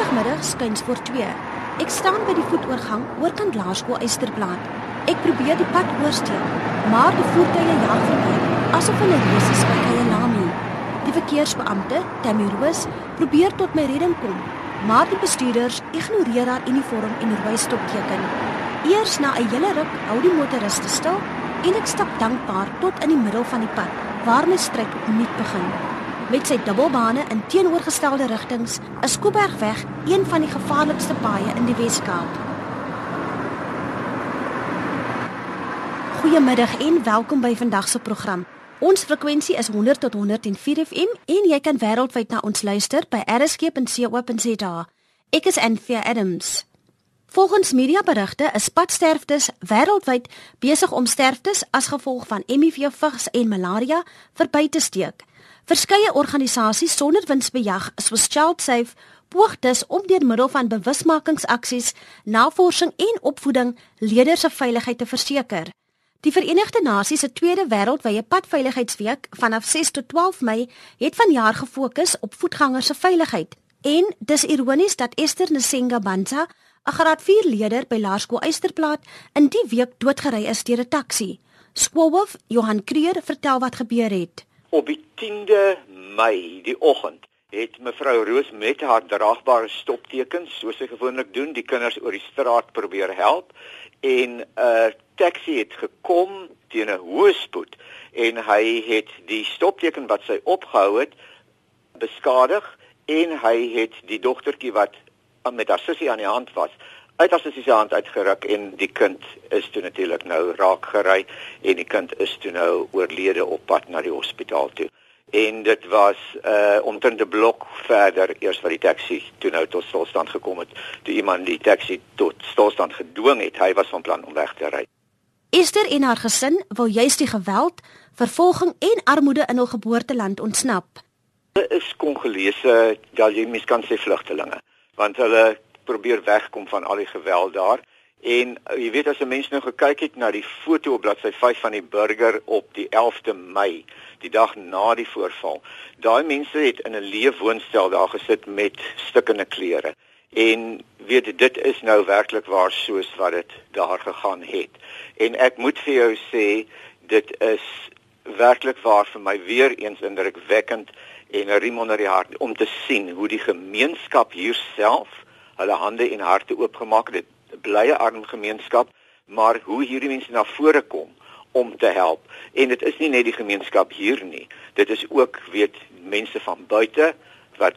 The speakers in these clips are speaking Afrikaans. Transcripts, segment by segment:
Woensdagmiddag skuins voor 2. Ek staan by die voetoorgang oorkant Laerskool Eysterplaat. Ek probeer die pad oorsteek, maar die voertuie jag verby, asof hulle reuse spykeye lami. Die verkeersbeampte, Tammy Roos, probeer tot my redding kom, maar die bestuurders ignoreer haar uniform en rooi stopteken. Eers na 'n hele ruk hou die motoriste stil en ek stap dankbaar tot in die middel van die pad waar my stryd opnuut begin. Met sy dubbelbane in teenoorgestelde rigtings is Koebergweg een van die gevaarlikste paaie in die Wes-Kaap. Goeiemiddag en welkom by vandag se program. Ons frekwensie is 100 tot 104 FM en jy kan wêreldwyd na ons luister by rsg.co.za. Ek is Anthea Adams. Volgens mediaberigte is padsterftes wêreldwyd besig om sterftes as gevolg van HIV, vigs en malaria verby te steek. Verskeie organisasies sonder winsbejag, soos ChildSafe, poog dus om deur middel van bewusmakingsaksies, navorsing en opvoeding leerders se veiligheid te verseker. Die Verenigde Nasies se tweede wêreldwye padveiligheidsweek vanaf 6 tot 12 Mei het vanjaar gefokus op voetgangers se veiligheid. En dis ironies dat Esther Nsenga Banza 'n graad 4 leerder by Laerskool Eysterplaat in die week doodgery is deur 'n taxi. Skoolhoof Johan Kreer vertel wat gebeur het. Op die 10de Mei, die oggend, het mevrou Roos met haar draagbare stoptekens, soos sy gewoonlik doen, die kinders oor die straat probeer help en 'n taxi het gekom teen 'n hoë spoed en hy het die stopteken wat sy opgehou het beskadig en hy het die dogtertjie wat met haar sussie aan die hand was uit sussie se hand uitgeruk en die kind is toe natuurlik nou raak gery en die kind is toe nou oorlede op pad na die hospitaal toe. En dit was uh omtrent 'n blok verder eers wat die taxi toe nou tot stilstand gekom het toe iemand die taxi tot stilstand gedwing het. Hy was van plan om weg te ry. Esther en haar gesin wil juis die geweld, vervolging en armoede in hul geboorteland ontsnap. Hulle is Kongolese, ja jy mis kan sê vlugtelinge want hulle probeer wegkom van al die geweld daar. En uh, jy weet as 'n mens nou gekyk het na die foto op bladsy 5 van die burger op die 11de Mei, die dag na die voorval, daai mense het in 'n leefwoonstel daar gesit met stikkende klere. En weet dit is nou werklik waar soos wat dit daar gegaan het. En ek moet vir jou sê dit is werklik waar vir my weer eens indrukwekkend en 'n riem onder die hart om te sien hoe die gemeenskap hier self hulle hande en harte oopgemaak het. Dit bly 'n arm gemeenskap, maar hoe hierdie mense na vore kom om te help. En dit is nie net die gemeenskap hier nie. Dit is ook weet mense van buite wat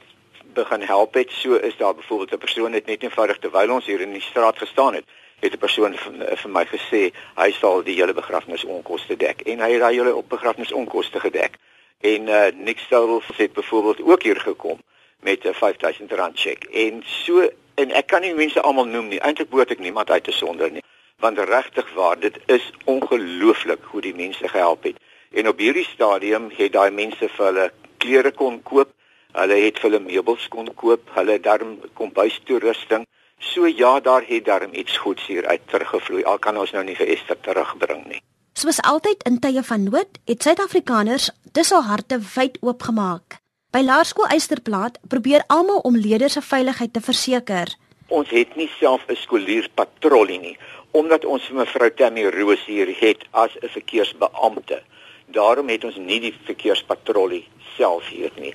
begin help het. So is daar byvoorbeeld 'n persoon net net eenvoudig terwyl ons hier in die straat gestaan het, het 'n persoon vir, vir my gesê hy sal die hele begrafnisonkoste dek en hy het daai hele op begrafnisonkoste gedek. En uh, Nick Stouwels het byvoorbeeld ook hier gekom met 'n 5000 rand cheque. En so en ek kan nie mense almal noem nie. Eintlik moet ek niemand uit te sonder nie. Want regtig waar, dit is ongelooflik hoe die mense gehelp het. En op hierdie stadium het daai mense vir hulle klere kon koop. Hulle het vir hulle meubels kon koop. Hulle darm kombuistoerusting. So ja, daar het darm iets goeds hier uit teruggevloei. Al kan ons nou nie vir Esther terugbring nie. Soos altyd in tye van nood, het Suid-Afrikaners dis al harte wyd oopgemaak. By Laerskool Eysterplaat probeer almal om leerders se veiligheid te verseker. Ons het nie self 'n skolierpatrollie nie, omdat ons mevrou Tammy Roos hier het as 'n verkeersbeampte. Daarom het ons nie die verkeerspatrollie self hier nie.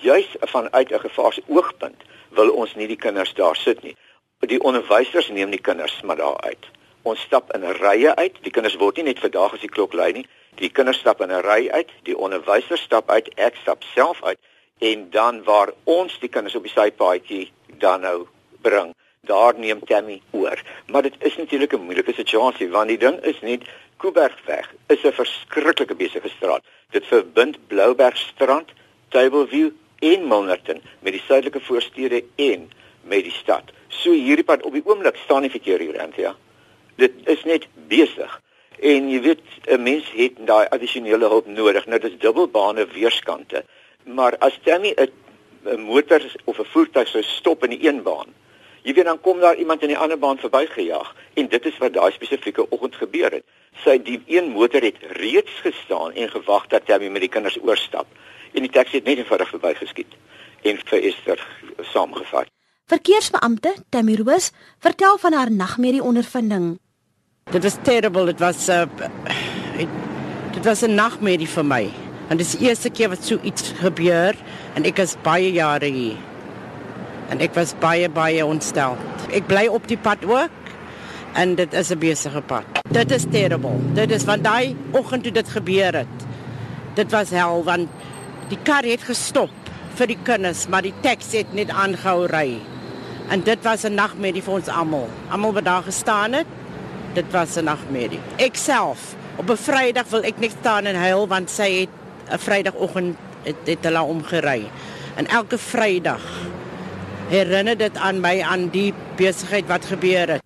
Juis vanuit 'n gevaarsoogpunt wil ons nie die kinders daar sit nie. Die onderwysers neem die kinders maar daar uit. Ons stap in rye uit. Die kinders word nie net vandag as die klok lui nie. Die kinders stap in 'n ry uit, die onderwyser stap uit, ek stap self uit en dan waar ons die kinders op die sypaadjie dan nou bring, daar neem Tammy oor. Maar dit is natuurlik 'n moeilike situasie want die ding is net Kuibergweg is 'n verskriklike besige straat. Dit verbind Bloubergstrand, Tableview en Milnerton met die suidelike voorstede en met die stad. So hierdie pad op die oomblik staan nie verkeer hier rond ja dit is net besig. En jy weet 'n mens het daai addisionele hulp nodig. Nou dis dubbelbane weerskante. Maar as Tammy 'n motor of 'n voertuig sou stop in die een baan, jy weet dan kom daar iemand in die ander baan verbygejaag en dit is wat daai spesifieke oggend gebeur het. Sy die een motor het reeds gestaan en gewag dat Tammy met die kinders oorstap en die taxi het net eenvoudig verbygeskiet en vir Esther saamgevat. Verkeersbeampte Tammy Roos vertel van haar nagmerrie ondervinding. Dit was terrible. Dit was 'n uh, dit was 'n nagmerrie vir my. En dit is die eerste keer wat so iets gebeur en ek is baie jare hier. En ek was baie baie ontstel. Ek bly op die pad ook en dit is 'n besige pad. Dit is terrible. Dit is van daai oggend toe dit gebeur het. Dit was hel want die kar het gestop vir die kinders, maar die taxi het net aangehou ry. En dit was 'n nagmerrie vir ons almal. Almal wat daar gestaan het, dit was 'n nagmerrie. Ek self op 'n Vrydag wil ek net staan en huil want sy het 'n Vrydagoggend het, het hulle omgery. En elke Vrydag herinner dit aan my aan die besigheid wat gebeur het.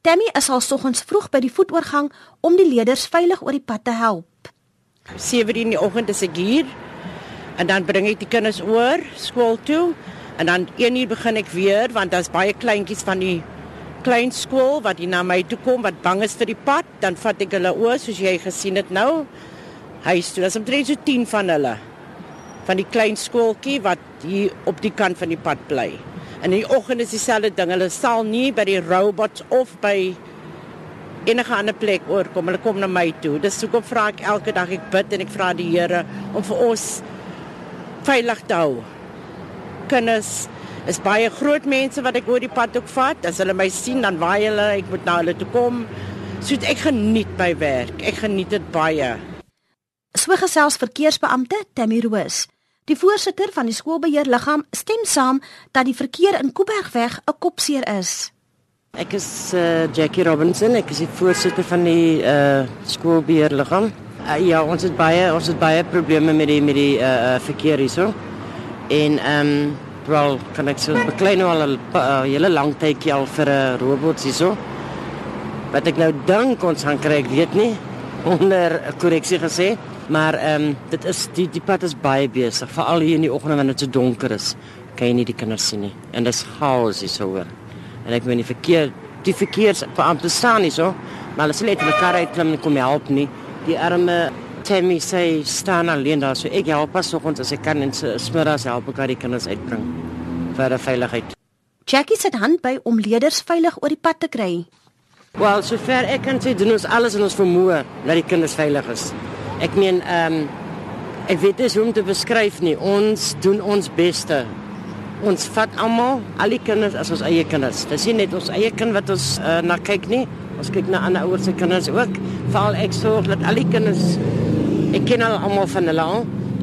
Tammy is al soggens vroeg by die voetoorgang om die leerders veilig oor die pad te help. 7:00 in die oggend is ek hier en dan bring ek die kinders oor skool toe en dan 1:00 begin ek weer want daar's baie kleintjies van die klein skool wat hier na my toe kom wat bang is vir die pad, dan vat ek hulle oor soos jy gesien het nou. Huis toe, daar's omtrent so 10 van hulle van die klein skooltjie wat hier op die kant van die pad bly. En in die oggend is dieselfde ding. Hulle sal nie by die robots of by enige ander plek oorkom. Hulle kom na my toe. Dis hoekom vra ek elke dag ek bid en ek vra die Here om vir ons veilig te hou. Kinders is baie groot mense wat ek oor die pad ook vat. As hulle my sien, dan waai hulle, ek moet na hulle toe kom. So ek geniet my werk. Ek geniet dit baie. So gesels verkeersbeampte Tammy Roos. Die voorsitter van die skoolbeheerliggaam stem saam dat die verkeer in Kuibergweg 'n kopseer is. Ek is uh, Jackie Robinson, ek is die voorsitter van die uh, skoolbeheerliggaam. Uh, ja, ons het baie ons het baie probleme met die met die uh, verkeer hierso. En ehm um, wel kan ek so beklein nou al 'n uh, hele lang tydjie al vir 'n uh, robot hierso. Wat ek nou dink ons gaan kry, ek weet nie onder korreksie gesê, maar ehm um, dit is die die pad is baie besig, veral hier in die oggende wanneer dit so donker is. Kan jy nie die kinders sien nie en dis chaos hierso hoor. En ek weet nie verkeer die verkeersbeampte staan nie so, maar hulle sê net hulle kar uitklim en kom help nie. Die arme Tammy sê staan alleen daar so ek help pas soggens as ek kan en smiddags help ek die kinders uitbring vir die veiligheid. Jackie sit hand by om leerders veilig oor die pad te kry. Wel, sover ek kan sê doen ons alles in ons vermoë dat die kinders veilig is. Ek meen ehm um, ek weet nie hoe om te beskryf nie. Ons doen ons beste. Ons vat almal, al die kinders as ons eie kinders. Dis nie net ons eie kind wat ons uh, na kyk nie. Ons kyk na ander ouers se kinders ook. Veral ek sorg dat al die kinders Ek ken hulle almal van hulle al.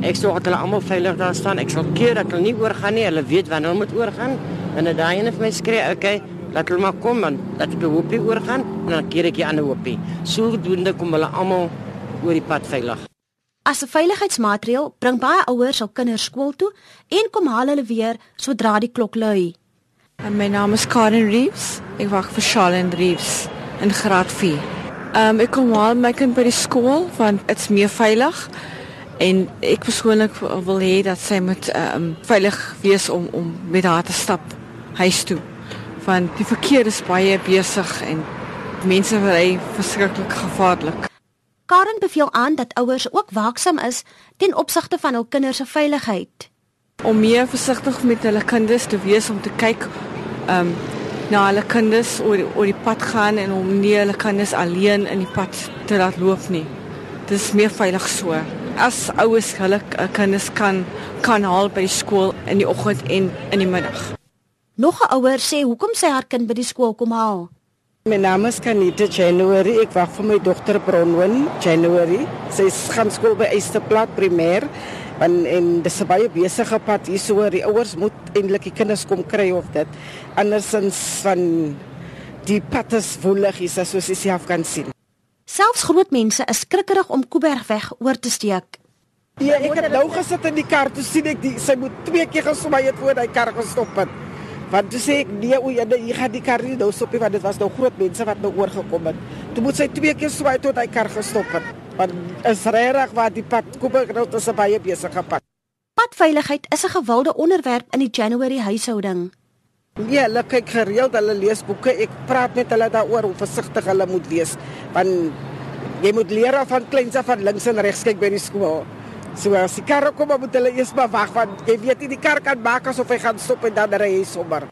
Ek sorg dat hulle almal veilig daar staan. Ek sal keer dat hulle nie oorgaan nie. Hulle weet wanneer hulle moet oorgaan. En dan daai ene vir my skree, "Oké, okay, laat hulle maar kom man. Laat 'n hoopie oorgaan en dan keer ek die ander hoopie." Sodoende kom hulle almal oor die pad veilig. As 'n veiligheidsmaatreël bring baie ouers hul kinders skool toe en kom haal hulle weer sodra die klok lui. En my naam is Karen Reeves. Ek wag vir Charlene Reeves in graad 4. Ehm um, ek kom haal my kind by die skool want dit's meer veilig en ek persoonlik wil hê dat sy moet ehm um, veilig wees om om met haar te stap huis toe. Want die verkeer is baie besig en mense ry verskriklik gevaarlik. Karen beveel aan dat ouers ook waaksaam is ten opsigte van hul kinders se veiligheid. Om meer versigtig met hulle kinders te wees om te kyk ehm um, na hulle kinders oor oor die pad gaan en om nie hulle kinders alleen in die pad te laat loop nie. Dit is meer veilig so. As ouers hulle kinders kan kan haal by die skool in die oggend en in die middag. Nog 'n ouer sê hoekom sy haar kind by die skool kom haal. My naam is Kanita January. Ek wag vir my dogter Bronwyn January. Sy gaan skool by Esterplaat Primêr. En en dis 'n baie besige pad hier so. Die ouers moet eintlik die kinders kom kry of dit. Andersins van die pad is woelig hier soos jy self kan sien. Selfs groot mense is skrikkerig om Kuibergweg oor te steek. Ja, ek het nou gesit in die kar toe sien ek die sy moet twee keer geswaai het voor hy kar gestop het. Want toe sê ek nee, o ja, jy gaan die kar nie nou stop nie want dit was nou groot mense wat nou oorgekom het. Toe moet sy twee keer swaai tot hy kar gestop het. Want is regtig waar die pad Kuibergweg is 'n baie besige pad. Padveiligheid is 'n gewilde onderwerp in die January huishouding. Ja, hulle kyk gereeld, hulle lees boeke. Ek praat met hulle daaroor hoe versigtig hulle moet wees. Want jy moet leer van kleins af van links en regs kyk by die skool. So as die kar kom, moet hulle eers maar wag want jy weet nie die kar kan maak asof hy gaan stop en dan ry hy sommer.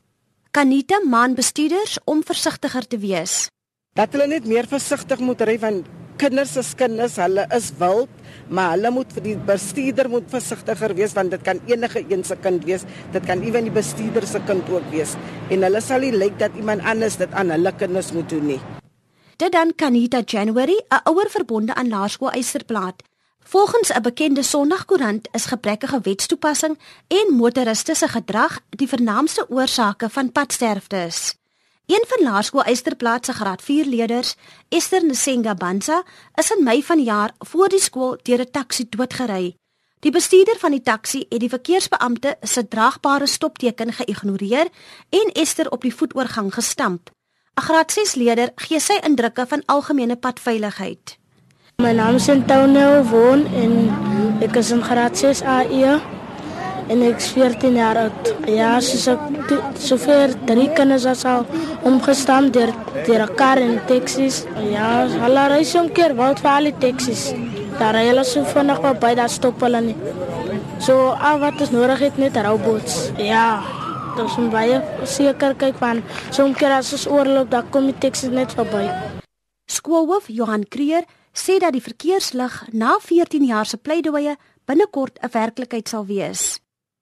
Kanita maan bestuurders om versigtiger te wees. Dat hulle net meer versigtig moet ry want kinders is kinders, hulle is wild, maar hulle moet vir die bestuurder moet versigtiger wees want dit kan enige een se kind wees. Dit kan ewen die bestuurder se kind ook wees. En hulle sal nie lyk dat iemand anders dit aan hulle kinders moet doen nie. Dit dan Kanita January, 'n ouer verbonde aan Laerskool Eysterplaat. Volgens 'n bekende Sondagkoerant is gebrekkige wetstoepassing en motoriste se gedrag die vernaamste oorsake van padsterftes. Een van Laerskool Eysterplaat se graad 4 leerders, Esther Nsenga Banza, is in Mei vanjaar voor die skool deur 'n taxi doodgery. Die bestuurder van die taxi het die verkeersbeampte se draagbare stopteken geïgnoreer en Esther op die voetoorgang gestamp. 'n Graad 6 leerder gee sy indrukke van algemene padveiligheid. My naam is Antonio Von en ek is in graad 6 AE en ek is 14 jaar oud. Ja, soos ek sover drie kinders as al omgestam deur deur 'n kar en taksies. Ja, hulle ry so 'n keer wat vir al die taksies. Daar ry hulle so vinnig op by daar stop hulle nie. So al wat is nodig het net robots. Ja. Ons moet baie seker kyk van so 'n keer as ons oorloop, dan kom die taksies net verby. Skoolhoof Johan Kreer sê dat die verkeerslig na 14 jaar se pleidooie binnekort 'n werklikheid sal wees.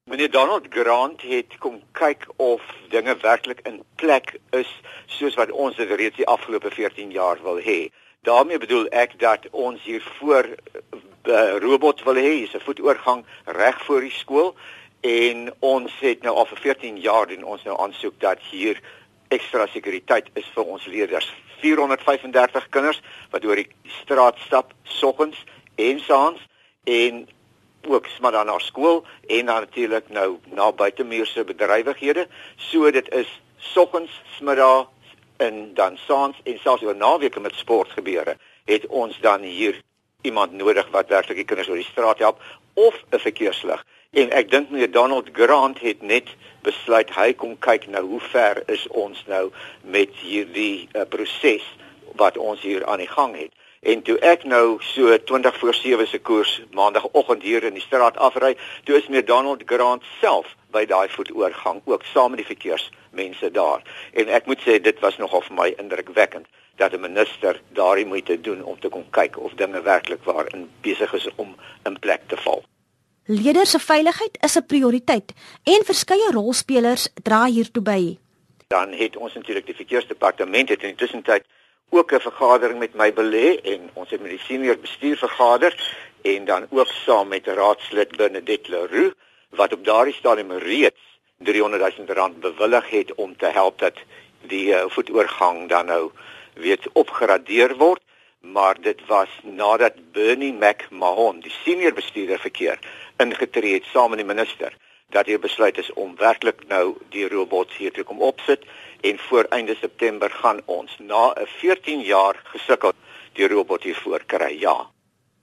Meneer Donald Grant het kom kyk of dinge werklik in plek is soos wat ons dit reeds die afgelope 14 jaar wil hê. daarmee bedoel ek dat ons hier voor uh, robot wil hê, is 'n voetoorgang reg voor die skool en ons het nou al vir 14 jaar doen ons nou aansoek dat hier ekstra sekuriteit is vir ons leerders. 435 kinders wat oor die straat stap soggens en saans en ook maar dan na skool en dan natuurlik nou na buitemuurse bedrywighede. So dit is soggens, middag en dan saans en selfs oor naweke met sport gebeure, het ons dan hier iemand nodig wat werklik die kinders oor die straat help of 'n verkeerslig. En ek dink meneer Donald Grant het net besluit hy kom kyk nou hoe ver is ons nou met hierdie uh, proses wat ons hier aan die gang het. En toe ek nou so 20 voor 7 se koers maandagooggend hier in die straat afry, toe is meneer Donald Grant self by daai voetoorgang ook saam met die verkeersmense daar. En ek moet sê dit was nogal vir my indrukwekkend dat 'n minister daardie moeite doen om te kom kyk of dinge werklik waar in besig is om in plek te val. Leerders se veiligheid is 'n prioriteit en verskeie rolspelers dra hiertoe by. Dan het ons natuurlik die verkeersdepartement het in die tussentyd ook 'n vergadering met my belê en ons het met die senior bestuur vergader en dan ook saam met raadslid Bernadette Leroux wat op daardie stadium reeds 300 000 rand bewillig het om te help dat die uh, voetoorgang dan nou weet opgradeer word maar dit was nadat Bernie McMahon die senior bestuurder verkeer ingetree het saam met die minister dat hy besluit is om werklik nou die robot hier te kom opsit en voor einde September gaan ons na 'n 14 jaar gesukkel die robot hier voor kry. Ja.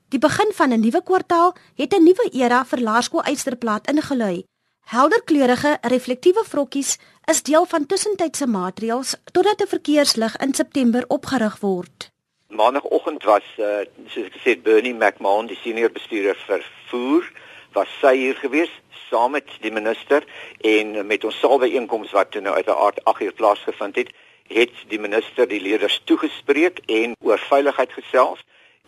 Die begin van 'n nuwe kwartaal het 'n nuwe era vir Laerskool Eysterplaat ingelui. Helderkleurige reflektiewe vrokkies is deel van tussentydse maatreëls totdat 'n verkeerslig in September opgerig word. Maandagoggend was uh, soos ek gesê Bernie McMahon, die senior bestuurder vir voer, was sy hier gewees saam met die minister en met ons salweeenkoms wat toe nou uiteraard 8 uur plaasgevind het, het die minister die leerders toegespreek en oor veiligheid gesels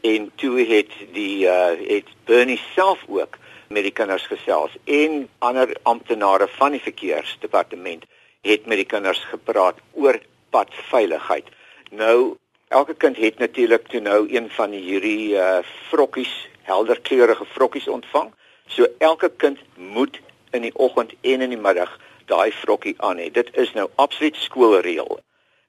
en toe het die uh, het Bernie self ook met die kinders gesels en ander amptenare van die verkeersdepartement het met die kinders gepraat oor padveiligheid. Nou elke kind het natuurlik toe nou een van hierdie uh, vrokkies, helderkleurige vrokkies ontvang. So elke kind moet in die oggend en in die middag daai vrokkie aan hê. Dit is nou absoluut skoolreël.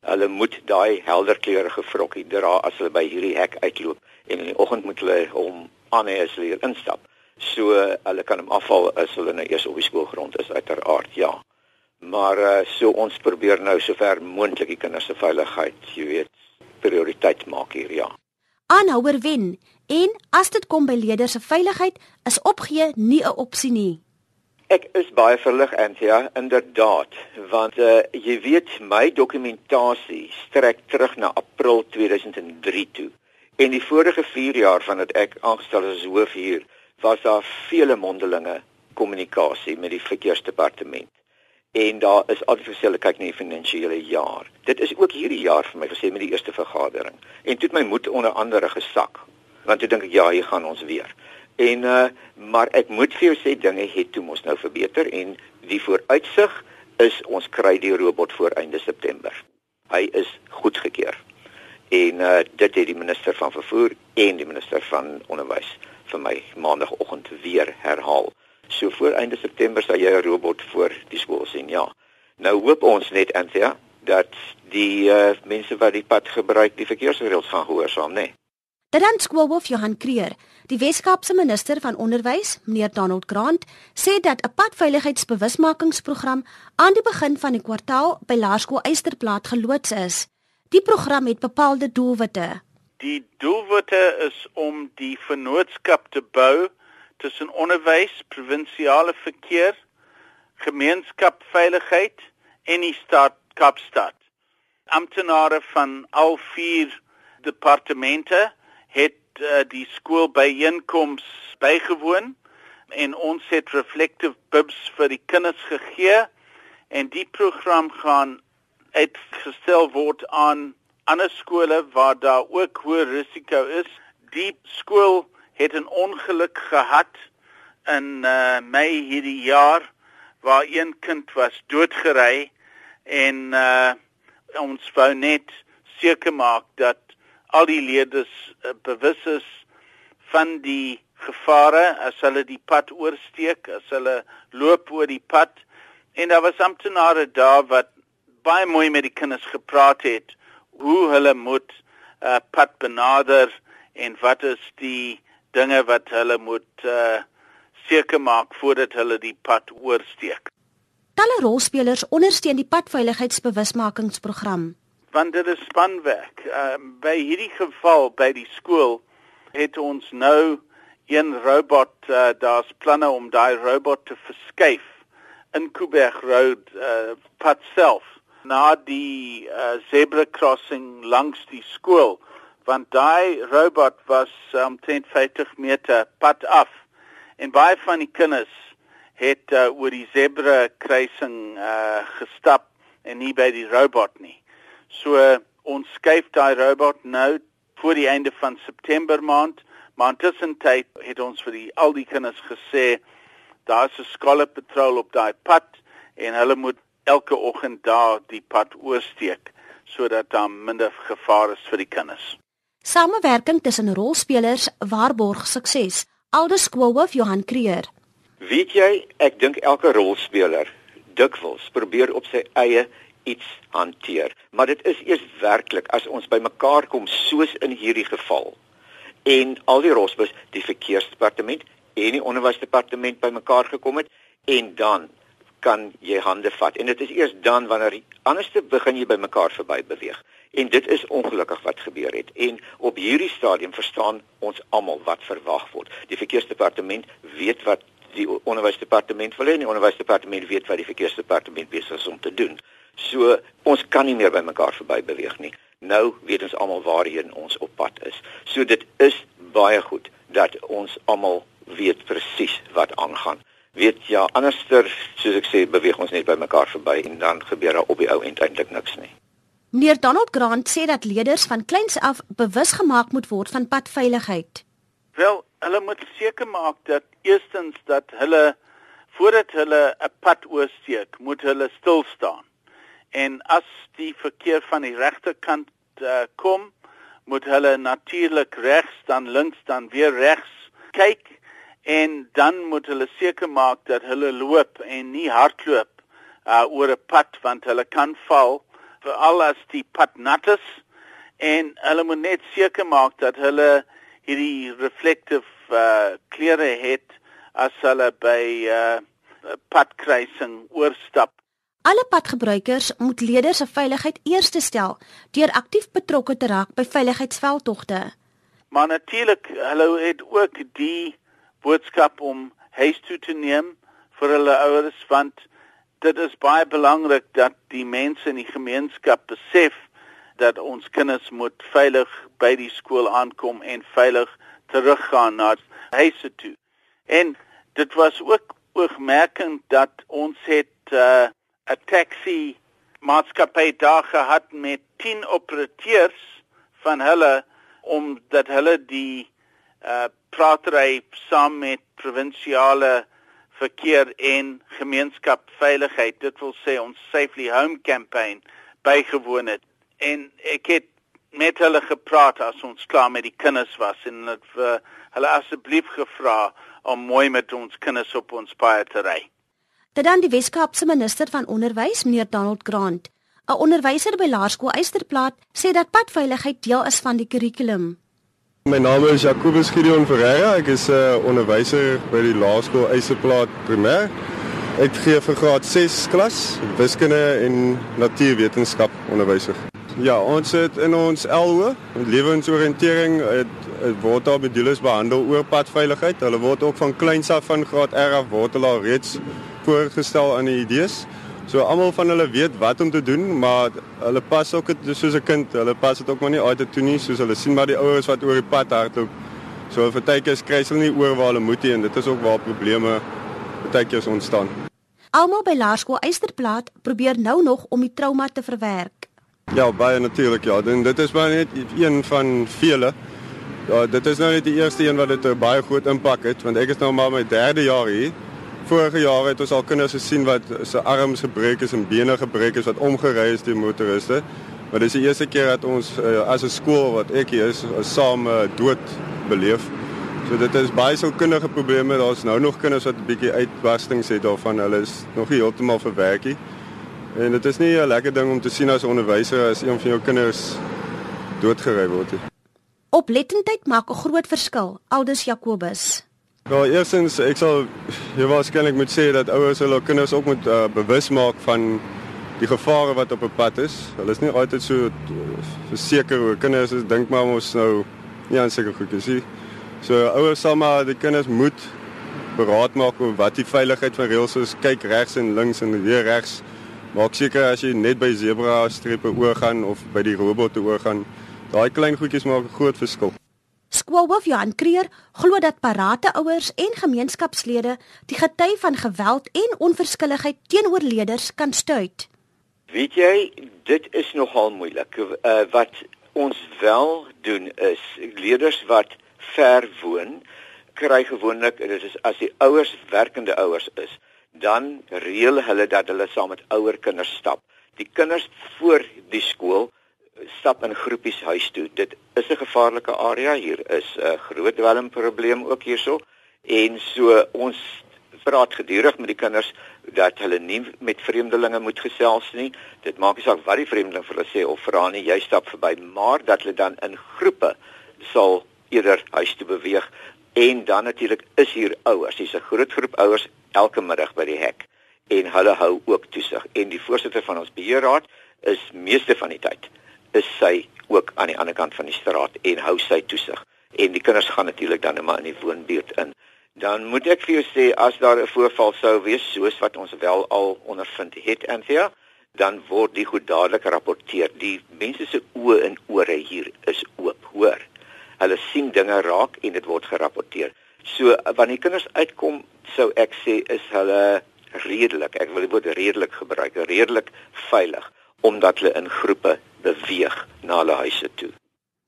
Hulle moet daai helderkleurige vrokkie dra as hulle by hierdie hek uitloop en in die oggend moet hulle hom aan hê as hulle hier instap. So hulle kan hom afval as hulle nou eers op die skoolgrond is uiteraard. Ja. Maar uh, so ons probeer nou sover moontlik die kinders se veiligheid, jy weet, prioriteit maak hier, ja. Aanhouer wen En as dit kom by leerders se veiligheid, is opgee nie 'n opsie nie. Ek is baie verlig Anthea, inderdaad, want uh, jy weet my dokumentasie strek terug na April 2003 toe. En die vorige 4 jaar vandat ek aangestel is as hoof hier, was daar vele mondelinge kommunikasie met die verkeersdepartement. En daar is verskille kyk na die finansiële jaar. Dit is ook hierdie jaar vir my gesê met die eerste vergadering. En toe het my moed onder andere gesak. Want toe dink ek ja, hier gaan ons weer. En uh maar ek moet vir jou sê dinge het toe mos nou verbeter en die vooruitsig is ons kry die robot voor einde September. Hy is goedgekeur. En uh dit het die minister van vervoer en die minister van onderwys vir my maandagooggend weer herhaal. So voor einde September sal jy 'n robot voor die skool sien. Ja. Nou hoop ons net Anthea dat die uh mense wat die pad gebruik die verkeersreëls gaan gehoorsaam, né? Nee. Dit dan skoolhoof Johan Kreer, die Weskaapse minister van onderwys, meneer Donald Grant, sê dat 'n padveiligheidsbewusmakingsprogram aan die begin van die kwartaal by Laerskool Eysterplaat geloods is. Die program het bepaalde doelwitte. Die doelwitte is om die vennootskap te bou tussen onderwys, provinsiale verkeer, gemeenskapveiligheid en die stad Kaapstad. Amptenare van al vier departemente het uh, die skool byeenkoms bygewoon en ons het reflective bibs vir die kinders gegee en die program gaan uitgestel word aan ander skole waar daar ook hoë risiko is. Die skool het 'n ongeluk gehad in uh, Mei hierdie jaar waar een kind was doodgery en uh, ons wou net seker maak dat al die leerders uh, bewus is van die gevare as hulle die pad oorsteek, as hulle loop oor die pad. En daar was amptenare daar wat baie mooi met die kinders gepraat het hoe hulle moet uh, pad benader en wat is die dinge wat hulle moet uh seker maak voordat hulle die pad oorsteek. Talle rolspelers ondersteun die padveiligheidsbewusmakingsprogram. Want dit is spanwerk. Uh by hierdie geval by die skool het ons nou een robot uh daar's planne om daai robot te verskuif in Kuiberg Road uh pad self na die uh, zebra crossing langs die skool want daai robot was omtrent um, 50 meter pad af en baie van die kinders het uh, oor die zebra kruising uh, gestap en nie by die robot nie. So uh, ons skuif daai robot nou voor die einde van September maand, maar intussen tyd het ons vir die al die kinders gesê daar's 'n skoolpatrol op daai pad en hulle moet elke oggend daar die pad oorsteek sodat daar minder gevaar is vir die kinders. Samewerking tussen rolspelers waarborg sukses. Aldus skoolhoof Johan Kreer. Weet jy, ek dink elke rolspeler dikwels probeer op sy eie iets hanteer, maar dit is eers werklik as ons bymekaar kom soos in hierdie geval. En al die rolspelers, die verkeersdepartement en die onderwysdepartement bymekaar gekom het en dan kan jy hande vat en dit is eers dan wanneer anderste begin jy by mekaar verby beweeg en dit is ongelukkig wat gebeur het. En op hierdie stadium verstaan ons almal wat verwag word. Die verkeersdepartement weet wat die onderwysdepartement wil hê en die onderwysdepartement weet wat die verkeersdepartement besig is om te doen. So ons kan nie meer by mekaar verby beweeg nie. Nou weet ons almal waarheen ons op pad is. So dit is baie goed dat ons almal weet presies wat aangaan. Weet ja anderster soos ek sê beweeg ons net by mekaar verby en dan gebeur daar op die ou end eintlik niks nie. Meneer Donald Grant sê dat leerders van kleins af bewus gemaak moet word van padveiligheid. Wel, hulle moet seker maak dat eerstens dat hulle voordat hulle 'n pad oorsteek, moet hulle stil staan. En as die verkeer van die regterkant uh, kom, moet hulle natuurlik regs dan links dan weer regs kyk en dan moet hulle seker maak dat hulle loop en nie hardloop uh, oor 'n pad want hulle kan val veral as die pad nat is en hulle moet net seker maak dat hulle hierdie reflective uh, klere het as hulle by uh, padkruising oorstap Alle padgebruikers moet leerders se veiligheid eerste stel deur aktief betrokke te raak by veiligheidsveldtogte. Maar natuurlik, hulle het ook die boodskap om huis toe te neem vir hulle ouers want dit is baie belangrik dat die mense in die gemeenskap besef dat ons kinders moet veilig by die skool aankom en veilig teruggaan na huise toe. En dit was ook oogmerkend dat ons het uh, 'n taxi maatskappy daar gehad met 10 operateurs van hulle omdat hulle die uh pratery saam met provinsiale verkeer en gemeenskapveiligheid dit wil sê ons safely home campaign bygewoon het en ek het met hulle gepraat as ons klaar met die kinders was en het vir hulle asseblief gevra om mooi met ons kinders op ons paai te ry. Dit dan die Weskaapse minister van onderwys meneer Donald Grant 'n onderwyser by Laerskool Eysterplaat sê dat padveiligheid deel is van die kurrikulum. My naam is Jacobus Gideon Ferreira. Ek is 'n uh, onderwyser by die Laerskool Eysterplaat Primêr. Ek gee vir graad 6 klas wiskunde en natuurwetenskap onderwyser. Ja, ons het in ons LO, lewensoriëntering, het, het word daar modules behandel oor padveiligheid. Hulle word ook van kleins af van graad R af word hulle al reeds voorgestel aan die idees. So almal van hulle weet wat om te doen, maar hulle pas ook dit soos 'n kind. Hulle pas dit ook maar nie altyd toe nie, soos hulle sien maar die ouers wat oor die pad hardloop. So vir tydjies kry hulle nie oor waar hulle moet hê en dit is ook waar probleme tydjies ontstaan. Almal by Laerskool Eysterplaat probeer nou nog om die trauma te verwerk. Ja, baie natuurlik ja. En dit is maar net een van vele. Ja, dit is nou net die eerste een wat dit 'n baie groot impak het want ek is nou maar my derde jaar hier. Vorige jaar het ons al kinders gesien wat se arms gebreek is en bene gebreek is wat omgery is deur motoriste. Maar dis die eerste keer dat ons uh, as 'n skool wat ek hier is, saam uh, dood beleef. So dit is baie sielkundige probleme. Daar's nou nog kinders wat 'n bietjie uitbarstings het daarvan. Hulle is nog nie heeltemal verwerk nie. En dit is nie 'n lekker ding om te sien as 'n onderwyser as een van jou kinders doodgery word nie. Oplettendheid maak 'n groot verskil, Aldus Jacobus. Nou, eerstens, ek sal jy waarskynlik moet sê dat ouers hulle kinders ook moet uh, bewus maak van die gevare wat op 'n pad is. Hulle is nie altyd so verseker oor kinders is dink maar ons nou nie aan seker goed is nie. So ouers sal maar die kinders moet beraad maak oor wat die veiligheid van reëls is. Kyk regs en links en weer regs. Maak seker as jy net by zebra strepe oorgaan of by die robotte oorgaan, daai klein goedjies maak 'n groot verskil. Skoolhoof Johan Kreer glo dat parate ouers en gemeenskapslede die gety van geweld en onverskilligheid teenoor leerders kan stuit. Weet jy, dit is nogal moeilik. Uh, wat ons wel doen is leerders wat ver woon kry gewoonlik dit is as die ouers werkende ouers is dan reël hulle dat hulle saam met ouer kinders stap. Die kinders voor die skool stap in groepies huis toe. Dit is 'n gevaarlike area. Hier is 'n groot dwelmprobleem ook hierso. En so ons praat gedurig met die kinders dat hulle nie met vreemdelinge moet gesels nie. Dit maak nie saak wat die vreemdeling vir hulle sê of vra nie, jy stap verby, maar dat hulle dan in groepe sal eerder huis toe beweeg. En dan natuurlik is hier ouers. Dis 'n groot groep ouers elke middag by die hek. En hulle hou ook toesig. En die voorsitter van ons beheerraad is meeste van die tyd is sy ook aan die ander kant van die straat en hou sy toesig. En die kinders gaan natuurlik dan net maar in die woonbuurt in. Dan moet ek vir jou sê as daar 'n voorval sou wees soos wat ons wel al ondervind het en ja dan word die goed dadelik gerapporteer. Die mense se oë en ore hier is oop hoor. Hulle sien dinge raak en dit word gerapporteer. So wanneer die kinders uitkom sou ek sê is hulle redelik ek wil die woord redelik gebruik redelik veilig omdat hulle in groepe beweeg na hulle huise toe.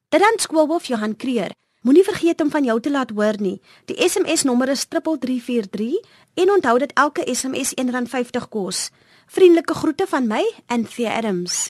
Dit dan skoolhoof Johan Kreer. Moenie vergeet om van jou te laat hoor nie. Die SMS nommer is 3343 en onthou dat elke SMS R1.50 kos. Vriendelike groete van my, Anthea Adams.